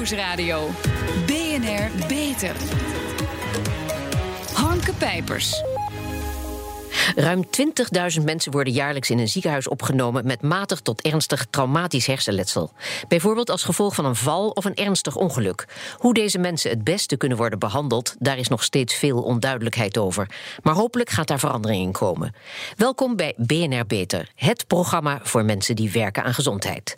Nieuwsradio. BNR Beter. Hanke Pijpers. Ruim 20.000 mensen worden jaarlijks in een ziekenhuis opgenomen met matig tot ernstig traumatisch hersenletsel. Bijvoorbeeld als gevolg van een val of een ernstig ongeluk. Hoe deze mensen het beste kunnen worden behandeld, daar is nog steeds veel onduidelijkheid over. Maar hopelijk gaat daar verandering in komen. Welkom bij BNR Beter, het programma voor mensen die werken aan gezondheid.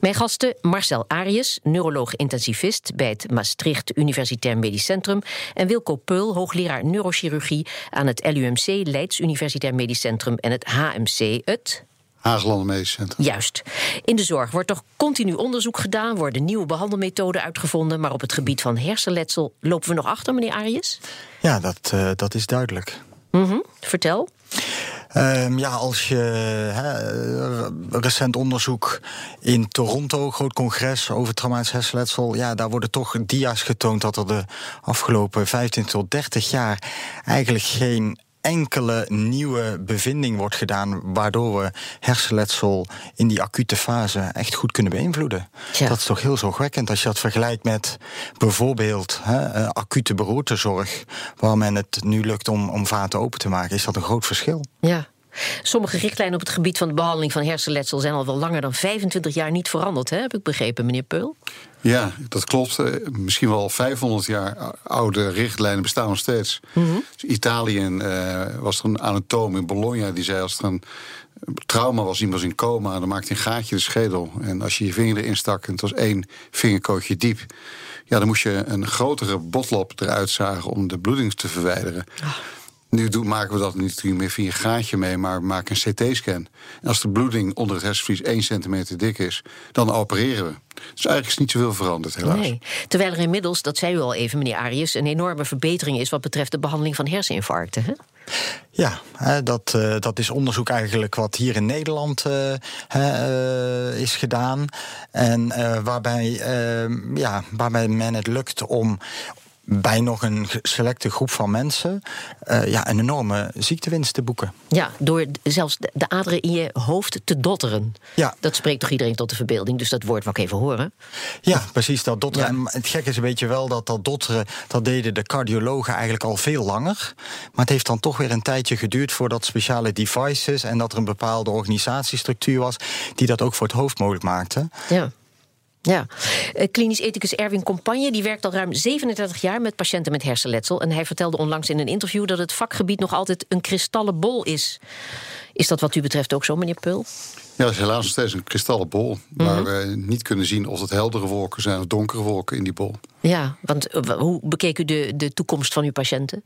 Mijn gasten Marcel Arius, neuroloog-intensivist bij het Maastricht Universitair Medisch Centrum, en Wilco Peul, hoogleraar neurochirurgie aan het LUMC Leids Universiteit Medisch Centrum en het HMC, het Haaglanden Medisch Centrum. Juist. In de zorg wordt toch continu onderzoek gedaan, worden nieuwe behandelmethoden uitgevonden, maar op het gebied van hersenletsel lopen we nog achter, meneer Arius? Ja, dat, uh, dat is duidelijk. Mm -hmm. Vertel. Um, ja, als je he, recent onderzoek in Toronto, groot congres over traumatisch hersenletsel, ja, daar worden toch dia's getoond dat er de afgelopen 15 tot 30 jaar eigenlijk geen enkele nieuwe bevinding wordt gedaan, waardoor we hersenletsel in die acute fase echt goed kunnen beïnvloeden. Ja. Dat is toch heel zorgwekkend als je dat vergelijkt met bijvoorbeeld hè, acute beroertezorg, waar men het nu lukt om, om vaten open te maken, is dat een groot verschil. Ja. Sommige richtlijnen op het gebied van de behandeling van hersenletsel zijn al wel langer dan 25 jaar niet veranderd, hè? heb ik begrepen, meneer Peul? Ja, dat klopt. Misschien wel 500 jaar oude richtlijnen bestaan nog steeds. Mm -hmm. dus Italië uh, was er een anatoom in Bologna die zei als er een trauma was, iemand was in coma, dan maakte een gaatje de schedel. En als je je vinger erin stak en het was één vingerkootje diep, ja, dan moest je een grotere botlop eruit zagen om de bloeding te verwijderen. Oh. Nu doen, maken we dat niet meer via een gaatje mee, maar we maken een CT-scan. En als de bloeding onder het hersenvlies 1 centimeter dik is, dan opereren we. Dus eigenlijk is niet zoveel veranderd, helaas. Nee. Terwijl er inmiddels, dat zei u al even, meneer Arius, een enorme verbetering is wat betreft de behandeling van herseninfarcten. Hè? Ja, dat, uh, dat is onderzoek eigenlijk wat hier in Nederland uh, uh, is gedaan. En waarbij, ja, waarbij men het lukt om bij nog een selecte groep van mensen uh, ja, een enorme ziektewinst te boeken. Ja, door zelfs de aderen in je hoofd te dotteren. Ja. Dat spreekt toch iedereen tot de verbeelding, dus dat woord wil ik even horen. Ja, precies, dat dotteren. Ja. En het gekke is een beetje wel dat dat dotteren... dat deden de cardiologen eigenlijk al veel langer. Maar het heeft dan toch weer een tijdje geduurd... voordat speciale devices en dat er een bepaalde organisatiestructuur was... die dat ook voor het hoofd mogelijk maakte. Ja. Ja, klinisch ethicus Erwin Compagne die werkt al ruim 37 jaar met patiënten met hersenletsel. En hij vertelde onlangs in een interview dat het vakgebied nog altijd een kristallen bol is. Is dat wat u betreft ook zo, meneer Pul? Ja, dat is helaas nog steeds een kristallen bol. Mm -hmm. Waar we niet kunnen zien of het heldere wolken zijn of donkere wolken in die bol. Ja, want hoe bekeek u de, de toekomst van uw patiënten?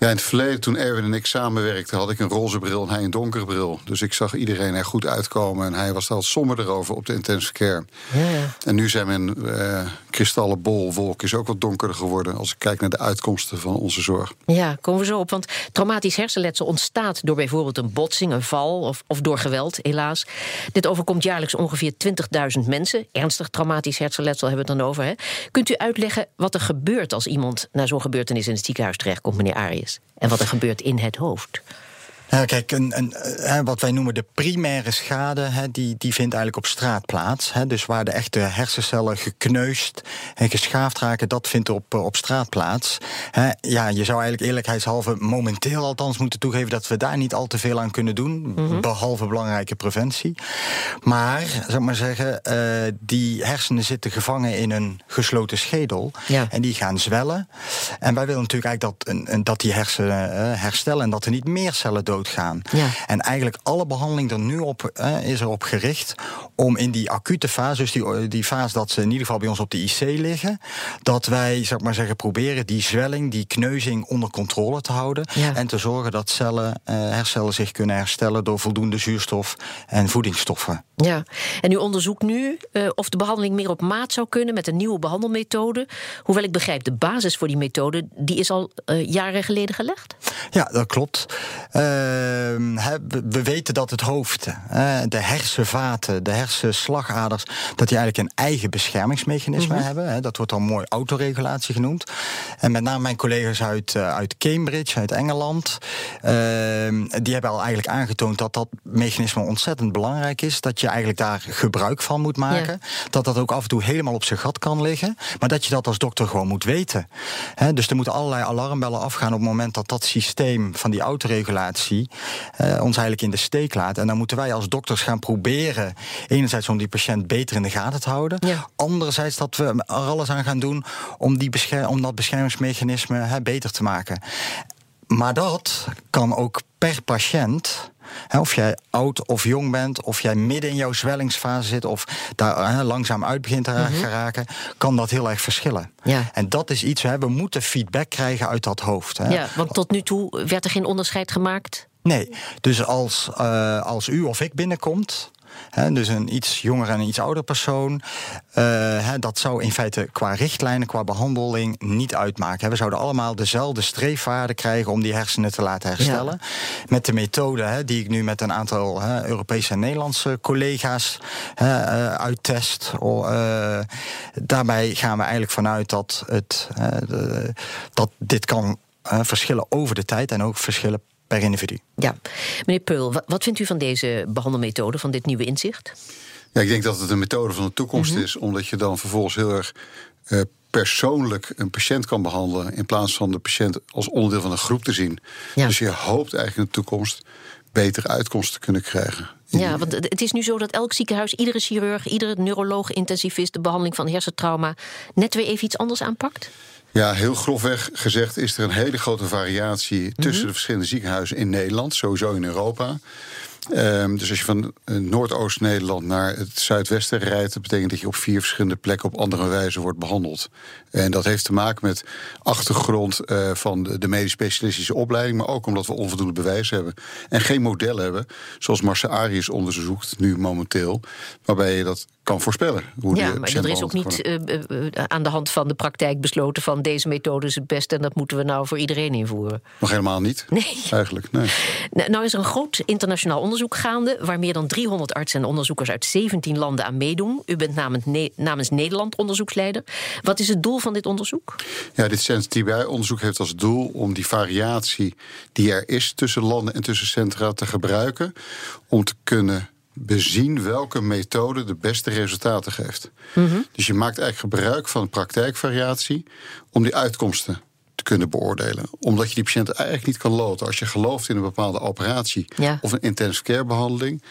Ja, in het verleden, toen Erwin en ik samenwerkten, had ik een roze bril en hij een donkere bril. Dus ik zag iedereen er goed uitkomen en hij was al somberder over op de intensive care. Ja, ja. En nu zijn mijn uh, kristallen bol wolk is ook wat donkerder geworden als ik kijk naar de uitkomsten van onze zorg. Ja, komen we zo op. Want traumatisch hersenletsel ontstaat door bijvoorbeeld een botsing, een val of, of door geweld, helaas. Dit overkomt jaarlijks ongeveer 20.000 mensen. Ernstig traumatisch hersenletsel hebben we het dan over. Hè? Kunt u uitleggen wat er gebeurt als iemand na zo'n gebeurtenis in het ziekenhuis terechtkomt, meneer Arias? En wat er gebeurt in het hoofd. Ja, kijk, een, een, wat wij noemen de primaire schade, die, die vindt eigenlijk op straat plaats. Dus waar de echte hersencellen gekneusd en geschaafd raken, dat vindt op, op straat plaats. Ja, je zou eigenlijk eerlijkheidshalve momenteel althans moeten toegeven dat we daar niet al te veel aan kunnen doen, mm -hmm. behalve belangrijke preventie. Maar, zeg maar zeggen, uh, die hersenen zitten gevangen in een gesloten schedel ja. en die gaan zwellen. En wij willen natuurlijk eigenlijk dat, dat die hersenen herstellen en dat er niet meer cellen dood gaan. Ja. En eigenlijk alle behandeling er nu op uh, is erop gericht om in die acute fase, dus die, die fase dat ze in ieder geval bij ons op de IC liggen, dat wij, zeg maar zeggen, proberen die zwelling, die kneuzing onder controle te houden ja. en te zorgen dat cellen, uh, hercellen zich kunnen herstellen door voldoende zuurstof en voedingsstoffen. Ja, en u onderzoekt nu uh, of de behandeling meer op maat zou kunnen met een nieuwe behandelmethode. Hoewel ik begrijp, de basis voor die methode die is al jaren geleden gelegd. Ja, dat klopt. Uh, we, we weten dat het hoofd, de hersenvaten, de hersenslagaders, dat die eigenlijk een eigen beschermingsmechanisme hebben. Hè. Dat wordt dan mooi autoregulatie genoemd. En met name mijn collega's uit, eh, uit Cambridge, uit Engeland, ehm, die hebben al eigenlijk aangetoond dat dat mechanisme ontzettend belangrijk is. Dat je eigenlijk daar gebruik van moet maken. Dat dat ook af en toe helemaal op zijn gat kan liggen. Maar dat je dat als dokter gewoon moet weten. Dus er moeten allerlei alarmbellen afgaan op het moment dat dat systeem van die autoregulatie eh, ons eigenlijk in de steek laat. En dan moeten wij als dokters gaan proberen, enerzijds om die patiënt beter in de gaten te houden. Ja. Anderzijds dat we er alles aan gaan doen om, die bescher- om dat beschermingsmechanisme hè, beter te maken. Maar dat kan ook per patiënt. of jij oud of jong bent, of jij midden in jouw zwellingsfase zit, of daar langzaam uit begint te ra- geraken, kan dat heel erg verschillen. Ja. En dat is iets, we moeten feedback krijgen uit dat hoofd. Ja, want tot nu toe werd er geen onderscheid gemaakt. Nee, dus als, eh, als u of ik binnenkomt. Hè, dus een iets jonger en een iets ouder persoon. eh, hè, dat zou in feite qua richtlijnen, qua behandeling niet uitmaken. Hè. We zouden allemaal dezelfde streefwaarden krijgen om die hersenen te laten herstellen. Met de methode die ik nu met een aantal Europese en Nederlandse collega's eh, uittest. Daarbij gaan we eigenlijk vanuit dat, het, dat dit kan verschillen over de tijd en ook verschillen per individu. Ja. Meneer Peul, wat, vindt u van deze behandelmethode, van dit nieuwe inzicht? Ja, ik denk dat het een methode van de toekomst is, omdat je dan vervolgens heel erg eh, persoonlijk een patiënt kan behandelen, in plaats van de patiënt als onderdeel van een groep te zien. Ja. Dus je hoopt eigenlijk in de toekomst betere uitkomsten te kunnen krijgen. Ja, want het het is nu zo dat elk ziekenhuis, iedere chirurg, iedere neuroloog, intensivist de behandeling van hersentrauma net weer even iets anders aanpakt? Ja, heel grofweg gezegd is er een hele grote variatie tussen de verschillende ziekenhuizen in Nederland, sowieso in Europa. Ehm, dus als je van eh, Noordoost-Nederland naar het zuidwesten rijdt, dat betekent dat je op vier verschillende plekken op andere wijze wordt behandeld. En dat heeft te maken met achtergrond eh, van de, de medisch specialistische opleiding, maar ook omdat we onvoldoende bewijs hebben en geen model hebben, zoals Marcel Arius onderzoekt nu momenteel, waarbij je dat kan voorspellen. Hoe Ja, maar er is ook niet eh, eh, eh, aan de hand van de praktijk besloten van deze methode is het beste en dat moeten we nou voor iedereen invoeren. Nog helemaal niet. Nee. Eigenlijk, nee. Nou, nou is er een groot internationaal onderzoek gaande... waar meer dan 300 artsen en onderzoekers uit 17 landen aan meedoen. U bent namens, Ne- namens Nederland onderzoeksleider. Wat is het doel van dit onderzoek? Ja, dit TBI-onderzoek heeft als doel om die variatie die er is tussen landen en tussen centra te gebruiken. Om te kunnen bezien welke methode de beste resultaten geeft. Dus je maakt eigenlijk gebruik van praktijkvariatie om die uitkomsten te kunnen beoordelen. Omdat je die patiënt eigenlijk niet kan loten. Als je gelooft in een bepaalde operatie Ja. of een intensive care behandeling.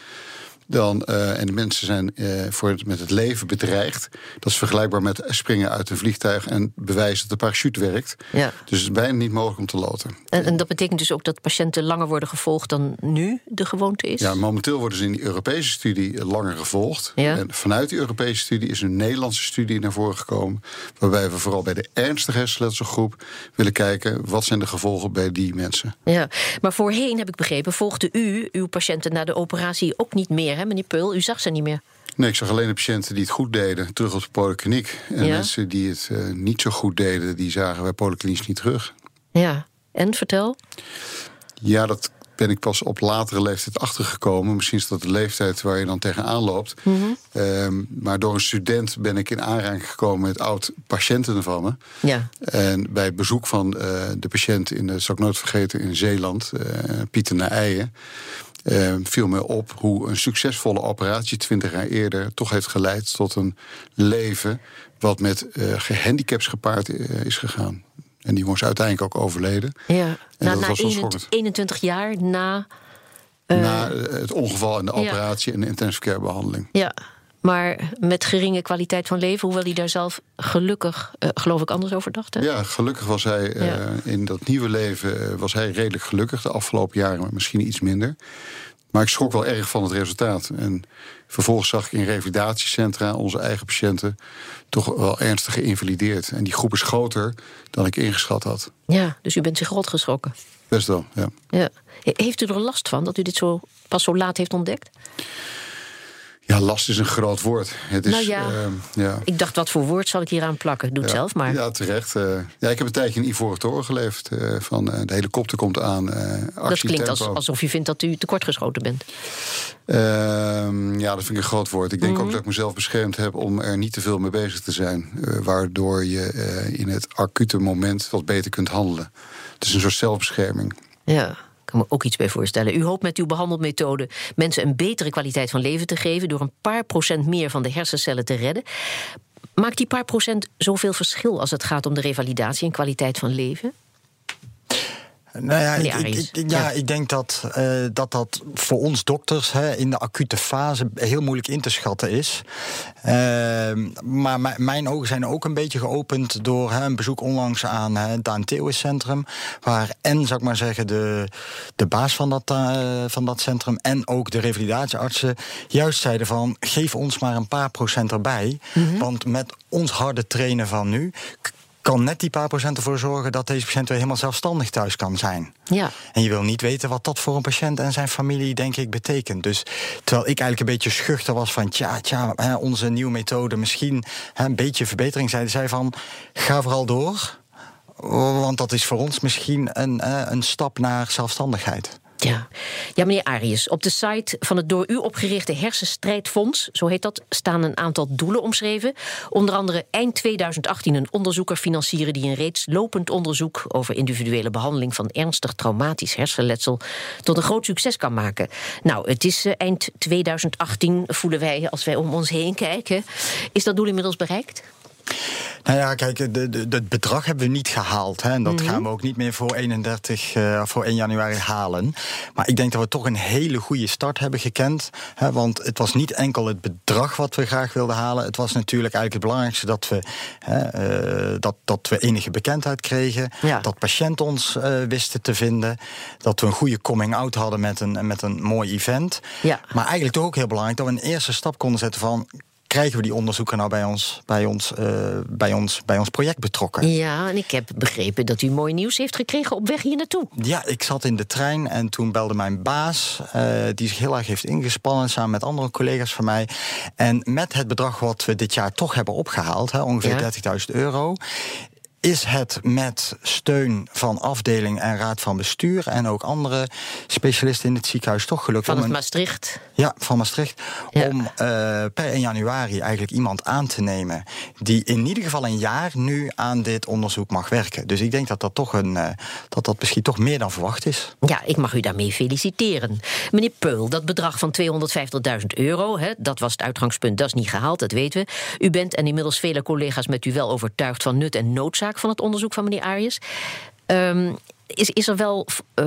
Dan, eh, en de mensen zijn eh, voor het, met het leven bedreigd. Dat is vergelijkbaar met springen uit een vliegtuig en bewijzen dat de parachute werkt. Ja. Dus het is bijna niet mogelijk om te loten. En, en dat betekent dus ook dat patiënten langer worden gevolgd dan nu de gewoonte is? Ja, momenteel worden ze in die Europese studie langer gevolgd. Ja. En vanuit die Europese studie is een Nederlandse studie naar voren gekomen. Waarbij we vooral bij de ernstige hersenletselgroep willen kijken wat zijn de gevolgen bij die mensen. Ja, maar voorheen heb ik begrepen, volgde u uw patiënten na de operatie ook niet meer, hè, meneer Peul? U zag ze niet meer. Nee, ik zag alleen de patiënten die het goed deden terug op de polykliniek. En Ja. mensen die het eh, niet zo goed deden, die zagen wij polyklinisch niet terug. Ja, en vertel? Ja, dat ben ik pas op latere leeftijd achtergekomen. Misschien is dat de leeftijd waar je dan tegenaan loopt. Ehm, maar door een student ben ik in aanraking gekomen met oud-patiënten van me. Ja, En bij bezoek van eh, de patiënt in, dat zal ik nooit vergeten, in Zeeland, eh, Pieter naar Eijen. Eh, viel me op hoe een succesvolle operatie 20 jaar eerder toch heeft geleid tot een leven wat met eh gehandicaps gepaard eh, is gegaan. En die was uiteindelijk ook overleden. ja. En Na, dat na was wel 21, schokkend. 21 jaar na. Na eh, het ongeval en de ja. operatie en de intensive care behandeling. Ja, maar met geringe kwaliteit van leven, hoewel hij daar zelf gelukkig, eh, geloof ik, anders over dacht. Hè? Ja, gelukkig was hij eh, Ja. in dat nieuwe leven eh, was hij redelijk gelukkig. De afgelopen jaren misschien iets minder. Maar ik schrok wel erg van het resultaat. En vervolgens zag ik in revalidatiecentra onze eigen patiënten toch wel ernstig geïnvalideerd. En die groep is groter dan ik ingeschat had. Ja, dus u bent zich rot geschrokken. Best wel, ja. Ja. He- Heeft u er last van dat u dit zo, pas zo laat heeft ontdekt? Ja, last is een groot woord. Het is, Nou ja. ehm, ja. Ik dacht, wat voor woord zal ik hier aan plakken? Doe het Ja, zelf maar. Ja, terecht. eh. ja, ik heb een tijdje in Ivoren Toren geleefd. eh, van eh, de helikopter komt aan. eh dat klinkt als, alsof u vindt dat u tekortgeschoten bent. Ehm, ja, dat vind ik een groot woord. Ik denk Mhm. ook dat ik mezelf beschermd heb om er niet te veel mee bezig te zijn. eh, waardoor je eh, in het acute moment wat beter kunt handelen. Het is een soort zelfbescherming. Ja, kan me ook iets bij voorstellen. U hoopt met uw behandelmethode mensen een betere kwaliteit van leven te geven... door een paar procent meer van de hersencellen te redden. Maakt die paar procent zoveel verschil als het gaat om de revalidatie en kwaliteit van leven? Nou ja, ik, ik- ja, ja. ik denk dat, eh, dat dat voor ons dokters hè, in de acute fase heel moeilijk in te schatten is. Ehm, maar mijn ogen zijn ook een beetje geopend door hè, een bezoek onlangs aan hè, het Daan Centrum. Waar en, zou ik maar zeggen, de, de baas van dat, eh, van dat centrum en ook de revalidatieartsen juist zeiden van geef ons maar een paar procent erbij. Want met ons harde trainen van nu kan net die paar procent ervoor zorgen dat deze patiënt weer helemaal zelfstandig thuis kan zijn. Ja. En je wil niet weten wat dat voor een patiënt en zijn familie, denk ik, betekent. Dus terwijl ik eigenlijk een beetje schuchter was van, tja, tja, hè, onze nieuwe methode, misschien hè, een beetje verbetering, zeiden zij van, ga vooral door. Want dat is voor ons misschien een, een stap naar zelfstandigheid. Ja. ja, meneer Arius, op de site van het door u opgerichte Hersenstrijdfonds, zo heet dat, staan een aantal doelen omschreven. Onder andere eind 2018 een onderzoeker financieren die een reeds lopend onderzoek over individuele behandeling van ernstig traumatisch hersenletsel tot een groot succes kan maken. Nou, het is eh, eind 2018, voelen wij als wij om ons heen kijken. Is dat doel inmiddels bereikt? Nou ja, kijk, de, de, het bedrag hebben we niet gehaald. Hè, en dat gaan we ook niet meer voor 31, eh, voor 1 januari halen. Maar ik denk dat we toch een hele goede start hebben gekend. Hè, want het was niet enkel het bedrag wat we graag wilden halen. Het was natuurlijk eigenlijk het belangrijkste dat we, hè, eh, dat, dat we enige bekendheid kregen. Ja. Dat patiënten ons eh, wisten te vinden. Dat we een goede coming-out hadden met een, met een mooi event. Ja. Maar eigenlijk toch ook heel belangrijk dat we een eerste stap konden zetten van krijgen we die onderzoeker nou bij ons, bij ons, eh, bij ons, bij ons project betrokken? Ja, en ik heb begrepen dat u mooi nieuws heeft gekregen op weg hier naartoe. Ja, ik zat in de trein en toen belde mijn baas, eh, die zich heel erg heeft ingespannen samen met andere collega's van mij. En met het bedrag wat we dit jaar toch hebben opgehaald, hè, ongeveer Ja. 30.000 euro. Is het met steun van afdeling en raad van bestuur en ook andere specialisten in het ziekenhuis toch gelukt Van het een- Maastricht. Ja, van Maastricht. Ja. Om eh, per 1 januari eigenlijk iemand aan te nemen. die in ieder geval een jaar nu aan dit onderzoek mag werken. Dus ik denk dat dat toch een. eh, dat dat misschien toch meer dan verwacht is. Ja, ik mag u daarmee feliciteren. Meneer Peul, dat bedrag van 250.000 euro, hè, dat was het uitgangspunt, dat is niet gehaald, dat weten we. U bent en inmiddels vele collega's met u wel overtuigd van nut en noodzaak van het onderzoek van meneer Arias. Ehm, is, is er wel eh,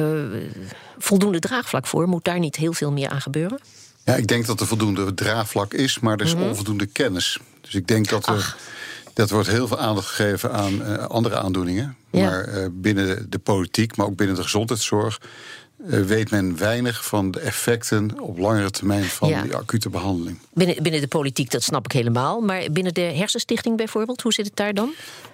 voldoende draagvlak voor? Moet daar niet heel veel meer aan gebeuren? Ja, ik denk dat er voldoende draagvlak is, maar er is onvoldoende kennis. Dus ik denk dat er. Mhm. Ach. Dat wordt heel veel aandacht gegeven aan eh, andere aandoeningen. Ja. Maar eh, binnen de politiek, maar ook binnen de gezondheidszorg. Eh, weet men weinig van de effecten op langere termijn van Ja. die acute behandeling. Binnen, binnen de politiek, dat snap ik helemaal. Maar binnen de hersenstichting bijvoorbeeld, hoe zit het daar dan?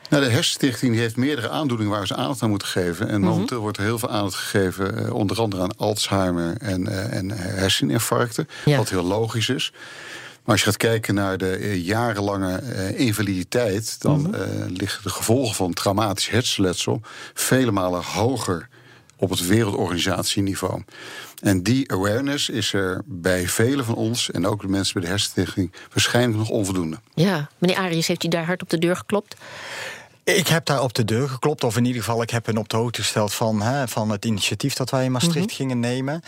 Nou, de Hersenstichting heeft meerdere aandoeningen waar ze aandacht aan moeten geven. En momenteel wordt er heel veel aandacht gegeven, eh, onder andere aan Alzheimer en, eh, en herseninfarcten. Ja. Wat heel logisch is. Maar als je gaat kijken naar de jarenlange invaliditeit, dan eh, liggen de gevolgen van traumatisch hersenletsel vele malen hoger op het wereldorganisatieniveau. En die awareness is er bij velen van ons en ook de mensen bij de Hersenstichting waarschijnlijk nog onvoldoende. Ja, meneer Arias, heeft u daar hard op de deur geklopt? Ik heb daar op de deur geklopt, of in ieder geval, ik heb hen op de hoogte gesteld van, hè, van het initiatief dat wij in Maastricht gingen nemen.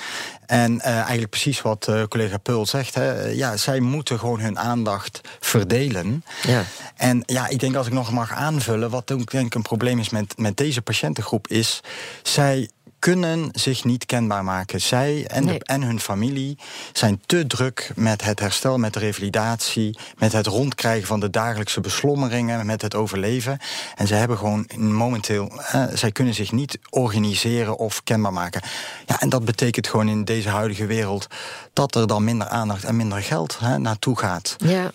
En eh, eigenlijk precies wat eh, collega Peul zegt, hè, ja, zij moeten gewoon hun aandacht verdelen. Ja. En ja, ik denk als ik nog mag aanvullen, wat ook denk ik een probleem is met, met deze patiëntengroep, is zij kunnen zich niet kenbaar maken. Zij en, de- Nee. en hun familie zijn te druk met het herstel, met de revalidatie, met het rondkrijgen van de dagelijkse beslommeringen, met het overleven. En ze hebben gewoon momenteel, eh, zij kunnen zich niet organiseren of kenbaar maken. Ja, en dat betekent gewoon in deze huidige wereld dat er dan minder aandacht en minder geld hè, naartoe gaat. Ja.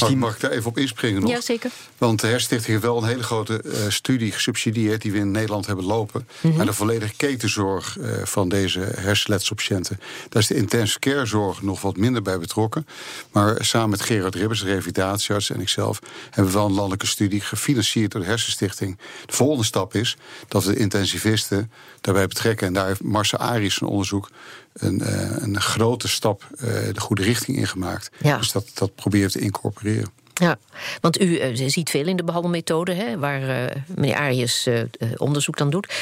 Dus Mag, die, mag ik daar even op inspringen nog? Ja, zeker. Want de Herstichting heeft wel een hele grote eh, studie gesubsidieerd... die we in Nederland hebben lopen. Mhm. naar de volledige ketenzorg eh, van deze hersenletselpatiënten. Daar is de intensive care zorg nog wat minder bij betrokken. Maar samen met Gerard Ribbers, de revalidatiearts en ikzelf... hebben we wel een landelijke studie gefinancierd door de Hersenstichting. De volgende stap is dat we de intensivisten daarbij betrekken. En daar heeft Marcel Aries een onderzoek een, eh, een grote stap eh, de goede richting ingemaakt. Ja. Dus dat, dat proberen te incorporeren. Ja, want u eh, ziet veel in de behandelmethode, hè, waar meneer Arius onderzoek dan doet.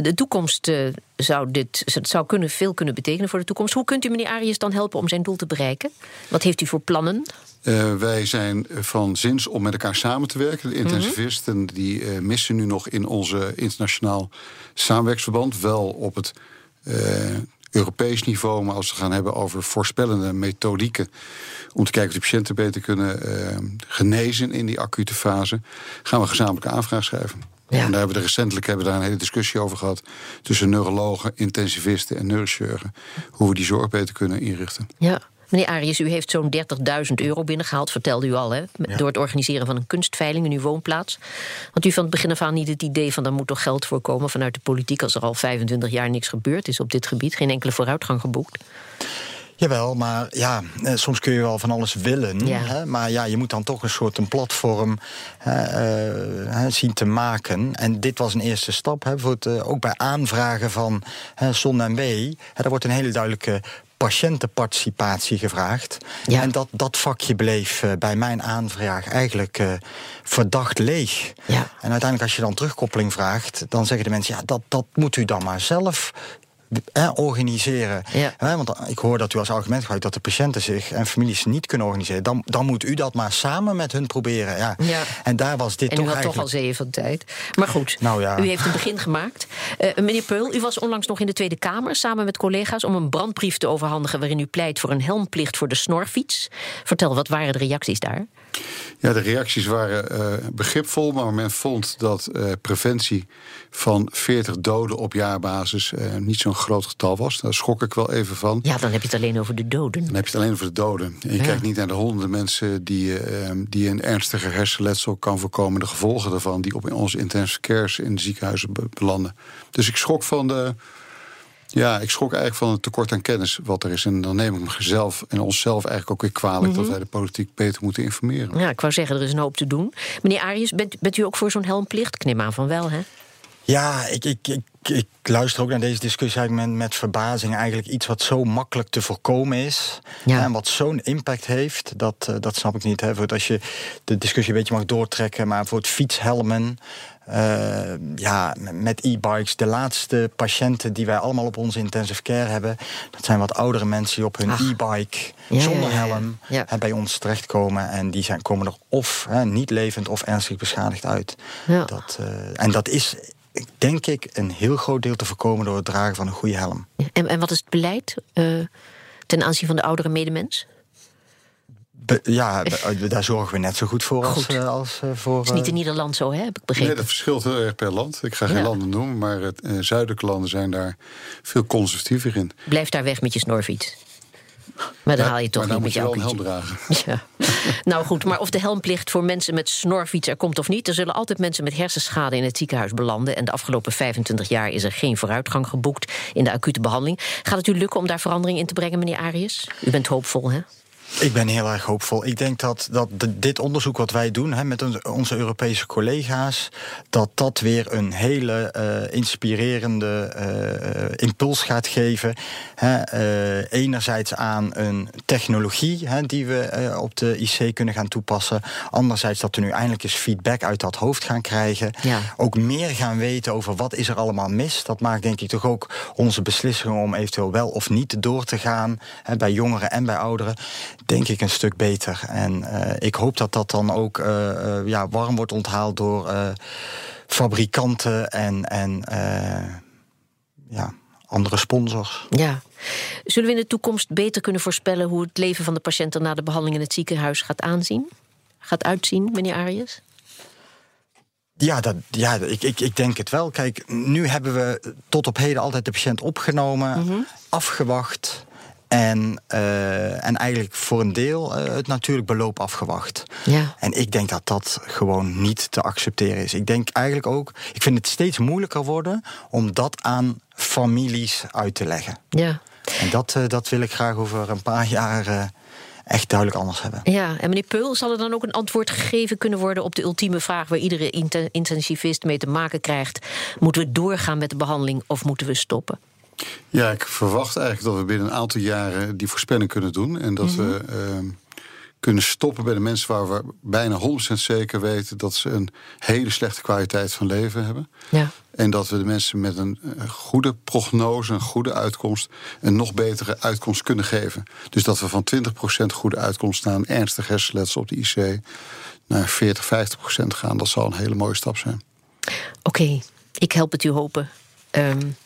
De toekomst zou dit zou kunnen, veel kunnen betekenen voor de toekomst. Hoe kunt u meneer Arius dan helpen om zijn doel te bereiken? Wat heeft u voor plannen? Wij zijn van zins om met elkaar samen te werken. De intensivisten die missen nu nog in onze internationaal samenwerksverband. Wel op het Europees niveau, maar als we gaan hebben over voorspellende methodieken. om te kijken of de patiënten beter kunnen eh, genezen in die acute fase. gaan we gezamenlijke aanvraag schrijven. Ja. En daar hebben we recentelijk hebben we daar een hele discussie over gehad. tussen neurologen, intensivisten en neurochirurgen. hoe we die zorg beter kunnen inrichten. Ja. Meneer Arius, u heeft zo'n 30.000 euro binnengehaald, vertelde u al, hè, door het organiseren van een kunstveiling in uw woonplaats. Want u van het begin af aan niet het idee van daar moet toch geld voor komen vanuit de politiek als er al 25 jaar niks gebeurd is op dit gebied, geen enkele vooruitgang geboekt. Jawel, maar ja, eh, soms kun je wel van alles willen. Ja. Hè, maar ja, je moet dan toch een soort een platform hè, eh, zien te maken. En dit was een eerste stap. Hè, voor het, eh, ook bij aanvragen van hè, Zon en W. Hè, daar wordt een hele duidelijke patiëntenparticipatie gevraagd. Ja. En dat, dat vakje bleef eh, bij mijn aanvraag eigenlijk eh, verdacht leeg. Ja. En uiteindelijk als je dan terugkoppeling vraagt... dan zeggen de mensen, ja, dat, dat moet u dan maar zelf organiseren. Ja. Want ik hoor dat u als argument gebruikt dat de patiënten zich en families niet kunnen organiseren. Dan, dan moet u dat maar samen met hun proberen. Ja. Ja. En daar was dit En toch u had toch al eigenlijk... van tijd. Maar goed, Nou ja. u heeft een begin gemaakt. Eh, meneer Peul, u was onlangs nog in de Tweede Kamer samen met collega's om een brandbrief te overhandigen waarin u pleit voor een helmplicht voor de snorfiets. Vertel, wat waren de reacties daar? Ja, de reacties waren eh, begripvol, maar men vond dat eh, preventie van 40 doden op jaarbasis eh, niet zo'n groot getal was. Daar schrok ik wel even van. Ja, dan heb je het alleen over de doden. Dan heb je het alleen over de doden. En je Ja. kijkt niet naar de honderden mensen die, eh, die een ernstiger hersenletsel kan voorkomen. De gevolgen daarvan die op onze intensive cares in de ziekenhuizen be- belanden. Dus ik schrok van de. Ja, ik schrok eigenlijk van het tekort aan kennis wat er is. En dan neem ik mezelf en onszelf eigenlijk ook weer kwalijk Mhm. dat wij de politiek beter moeten informeren. Ja, ik wou zeggen, er is een hoop te doen. Meneer Arius, bent, bent u ook voor zo'n helmplicht? Ik neem aan van wel, hè? Ja, ik, ik, ik, ik luister ook naar deze discussie eigenlijk met, met verbazing. Eigenlijk iets wat zo makkelijk te voorkomen is. Ja. En wat zo'n impact heeft, dat, eh, dat snap ik niet. Hè. Voor het- als je de discussie een beetje mag doortrekken, maar voor het fietshelmen. eh, ja, met e-bikes. De laatste patiënten die wij allemaal op onze intensive care hebben, dat zijn wat oudere mensen die op hun e-bike Ja, zonder ja, ja, ja. helm bij ons terechtkomen. En die zijn, komen er of hè, niet levend of ernstig beschadigd uit. Dat, eh, en dat is, denk ik, een heel groot deel te voorkomen door het dragen van een goede helm. En, en wat is het beleid eh, ten aanzien van de oudere medemens? Be- ja, be- daar zorgen we net zo goed voor als, Goed. eh, als eh, voor. Het is niet eh, in Nederland zo, hè? Heb ik begrepen. Nee, dat verschilt heel erg per land. Ik ga geen Ja. landen noemen, maar het, eh, zuidelijke landen zijn daar veel conservatiever in. Blijf daar weg met je snorfiets. Maar dan haal je toch maar niet met jouw helm dragen. Ja. Nou goed, maar of de helmplicht voor mensen met snorfiets er komt of niet, er zullen altijd mensen met hersenschade in het ziekenhuis belanden. En de afgelopen 25 jaar is er geen vooruitgang geboekt in de acute behandeling. Gaat het u lukken om daar verandering in te brengen, meneer Arius? U bent hoopvol, hè? Ik ben heel erg hoopvol. Ik denk dat, dat dit onderzoek wat wij doen hè, met onze, Europese collega's, dat dat weer een hele eh, inspirerende eh, eh, impuls gaat geven. Hè, enerzijds aan een technologie hè, die we op de IC kunnen gaan toepassen. Anderzijds dat we nu eindelijk eens feedback uit dat hoofd gaan krijgen. Ja. Ook meer gaan weten over wat is er allemaal mis. Dat maakt denk ik toch ook onze beslissingen om eventueel wel of niet door te gaan. Hè, bij jongeren en bij ouderen denk ik een stuk beter. En eh, ik hoop dat dat dan ook eh, eh, ja, warm wordt onthaald door fabrikanten en, en ja, andere sponsors. Ja. Zullen we in de toekomst beter kunnen voorspellen hoe het leven van de patiënten na de behandeling in het ziekenhuis gaat aanzien? Gaat uitzien, meneer Arius? Ja, dat, ja ik, ik, ik denk het wel. Kijk, nu hebben we tot op heden altijd de patiënt opgenomen, afgewacht. En, uh, en eigenlijk voor een deel uh, het natuurlijk beloop afgewacht. Ja. En ik denk dat dat gewoon niet te accepteren is. Ik denk eigenlijk ook, ik vind het steeds moeilijker worden om dat aan families uit te leggen. Ja. En dat, uh, dat wil ik graag over een paar jaar echt duidelijk anders hebben. Ja, en meneer Peul, zal er dan ook een antwoord gegeven kunnen worden op de ultieme vraag waar iedere intensivist mee te maken krijgt? Moeten we doorgaan met de behandeling of moeten we stoppen? Ja, ik verwacht eigenlijk dat we binnen een aantal jaren die voorspelling kunnen doen. En dat we uh, kunnen stoppen bij de mensen waar we bijna 100% zeker weten dat ze een hele slechte kwaliteit van leven hebben. Ja. En dat we de mensen met een goede prognose, een goede uitkomst, een nog betere uitkomst kunnen geven. Dus dat we van 20% goede uitkomst naar een ernstig hersenletsel op de IC naar 40, 50% gaan. Dat zal een hele mooie stap zijn. Oké, okay, ik help het u hopen. Um,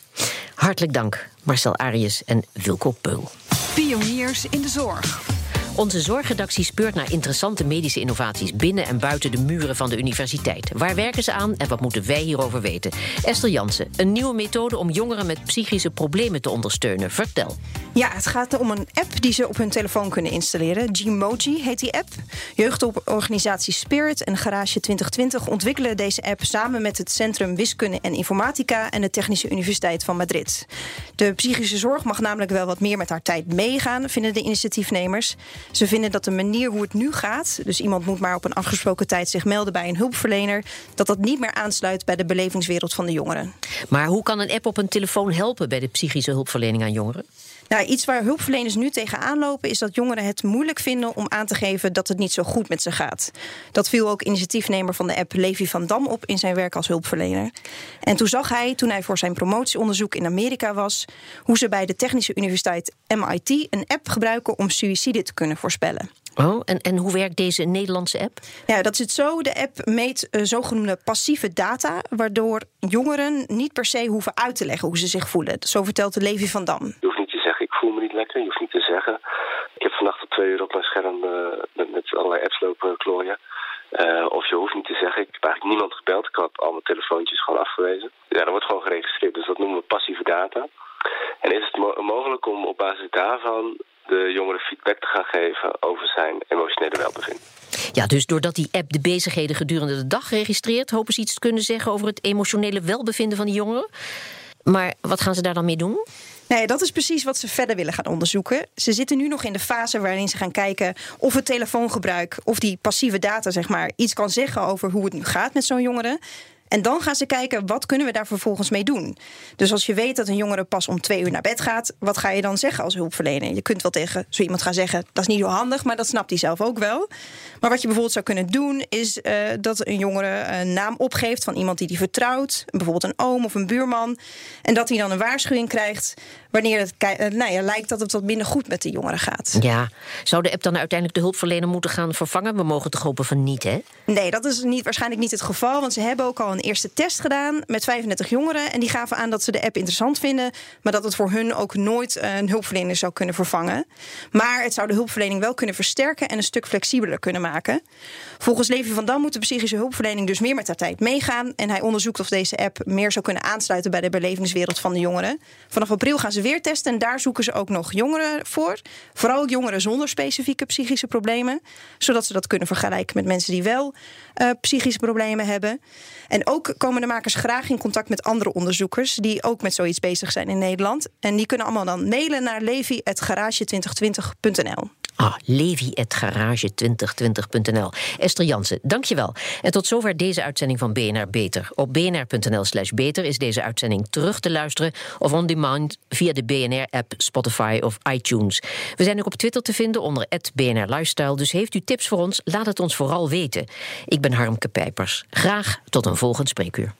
hartelijk dank, Marcel Arius en Wilco Peul. Pioniers in de zorg. Onze zorgredactie speurt naar interessante medische innovaties binnen en buiten de muren van de universiteit. Waar werken ze aan en wat moeten wij hierover weten? Esther Jansen, een nieuwe methode om jongeren met psychische problemen te ondersteunen. Vertel. Ja, het gaat om een app die ze op hun telefoon kunnen installeren. Gmoji heet die app. Jeugdorganisatie Spirit en Garage 2020 ontwikkelen deze app samen met het Centrum Wiskunde en Informatica en de Technische Universiteit van Madrid. De psychische zorg mag namelijk wel wat meer met haar tijd meegaan, vinden de initiatiefnemers. Ze vinden dat de manier hoe het nu gaat, dus iemand moet maar op een afgesproken tijd zich melden bij een hulpverlener, dat dat niet meer aansluit bij de belevingswereld van de jongeren. Maar hoe kan een app op een telefoon helpen bij de psychische hulpverlening aan jongeren? Nou, iets waar hulpverleners nu tegenaan lopen is dat jongeren het moeilijk vinden om aan te geven dat het niet zo goed met ze gaat. Dat viel ook initiatiefnemer van de app Levi van Dam op in zijn werk als hulpverlener. En toen zag hij, toen hij voor zijn promotieonderzoek in Amerika was, hoe ze bij de Technische Universiteit MIT een app gebruiken om suïcide te kunnen voorspellen. Oh, en, en hoe werkt deze Nederlandse app? Ja, dat zit zo. De app meet uh, zogenoemde passieve data, waardoor jongeren niet per se hoeven uit te leggen hoe ze zich voelen. Zo vertelt de Levi van Dam. Je hoeft niet te zeggen, ik heb vannacht tot twee uur op mijn scherm uh, met, met, allerlei apps lopen klooien. Uh, of je hoeft niet te zeggen, ik heb eigenlijk niemand gebeld. Ik had al mijn telefoontjes gewoon afgewezen. Ja, dat wordt gewoon geregistreerd. Dus dat noemen we passieve data. En is het mo mogelijk om op basis daarvan de jongeren feedback te gaan geven over zijn emotionele welbevinden. Ja, dus doordat die app de bezigheden gedurende de dag registreert, hopen ze iets te kunnen zeggen over het emotionele welbevinden van die jongeren. Maar wat gaan ze daar dan mee doen? Nee, dat is precies wat ze verder willen gaan onderzoeken. Ze zitten nu nog in de fase waarin ze gaan kijken of het telefoongebruik, of die passieve data, zeg maar, iets kan zeggen over hoe het nu gaat met zo'n jongere. En dan gaan ze kijken, wat kunnen we daar vervolgens mee doen? Dus als je weet dat een jongere pas om twee uur naar bed gaat... wat ga je dan zeggen als hulpverlener? Je kunt wel tegen zo iemand gaan zeggen, dat is niet zo handig... maar dat snapt hij zelf ook wel. Maar wat je bijvoorbeeld zou kunnen doen... is uh, dat een jongere een naam opgeeft van iemand die hij vertrouwt. Bijvoorbeeld een oom of een buurman. En dat hij dan een waarschuwing krijgt... wanneer het nou ja, lijkt dat het wat minder goed met de jongere gaat. Ja, zou de app dan uiteindelijk de hulpverlener moeten gaan vervangen? We mogen toch hopen van niet, hè? Nee, dat is niet, waarschijnlijk niet het geval... want ze hebben ook al een eerste test gedaan met 35 jongeren. En die gaven aan dat ze de app interessant vinden. Maar dat het voor hun ook nooit een hulpverlener zou kunnen vervangen. Maar het zou de hulpverlening wel kunnen versterken en een stuk flexibeler kunnen maken. Volgens Levi van Dam moet de psychische hulpverlening dus meer met haar tijd meegaan. En hij onderzoekt of deze app meer zou kunnen aansluiten bij de belevingswereld van de jongeren. Vanaf april gaan ze weer testen en daar zoeken ze ook nog jongeren voor. Vooral jongeren zonder specifieke psychische problemen. Zodat ze dat kunnen vergelijken met mensen die wel uh, psychische problemen hebben. En ook komen de makers graag in contact met andere onderzoekers die ook met zoiets bezig zijn in Nederland. En die kunnen allemaal dan mailen naar levi.garage2020.nl. Ah, levi.garage2020.nl. Esther Jansen, dankjewel. En tot zover deze uitzending van BNR Beter. Op bnr.nl slash beter is deze uitzending terug te luisteren... of on demand via de BNR-app, Spotify of iTunes. We zijn ook op Twitter te vinden onder BNR Lifestyle... dus heeft u tips voor ons, laat het ons vooral weten. Ik ben Harmke Pijpers. Graag tot een volgend spreekuur.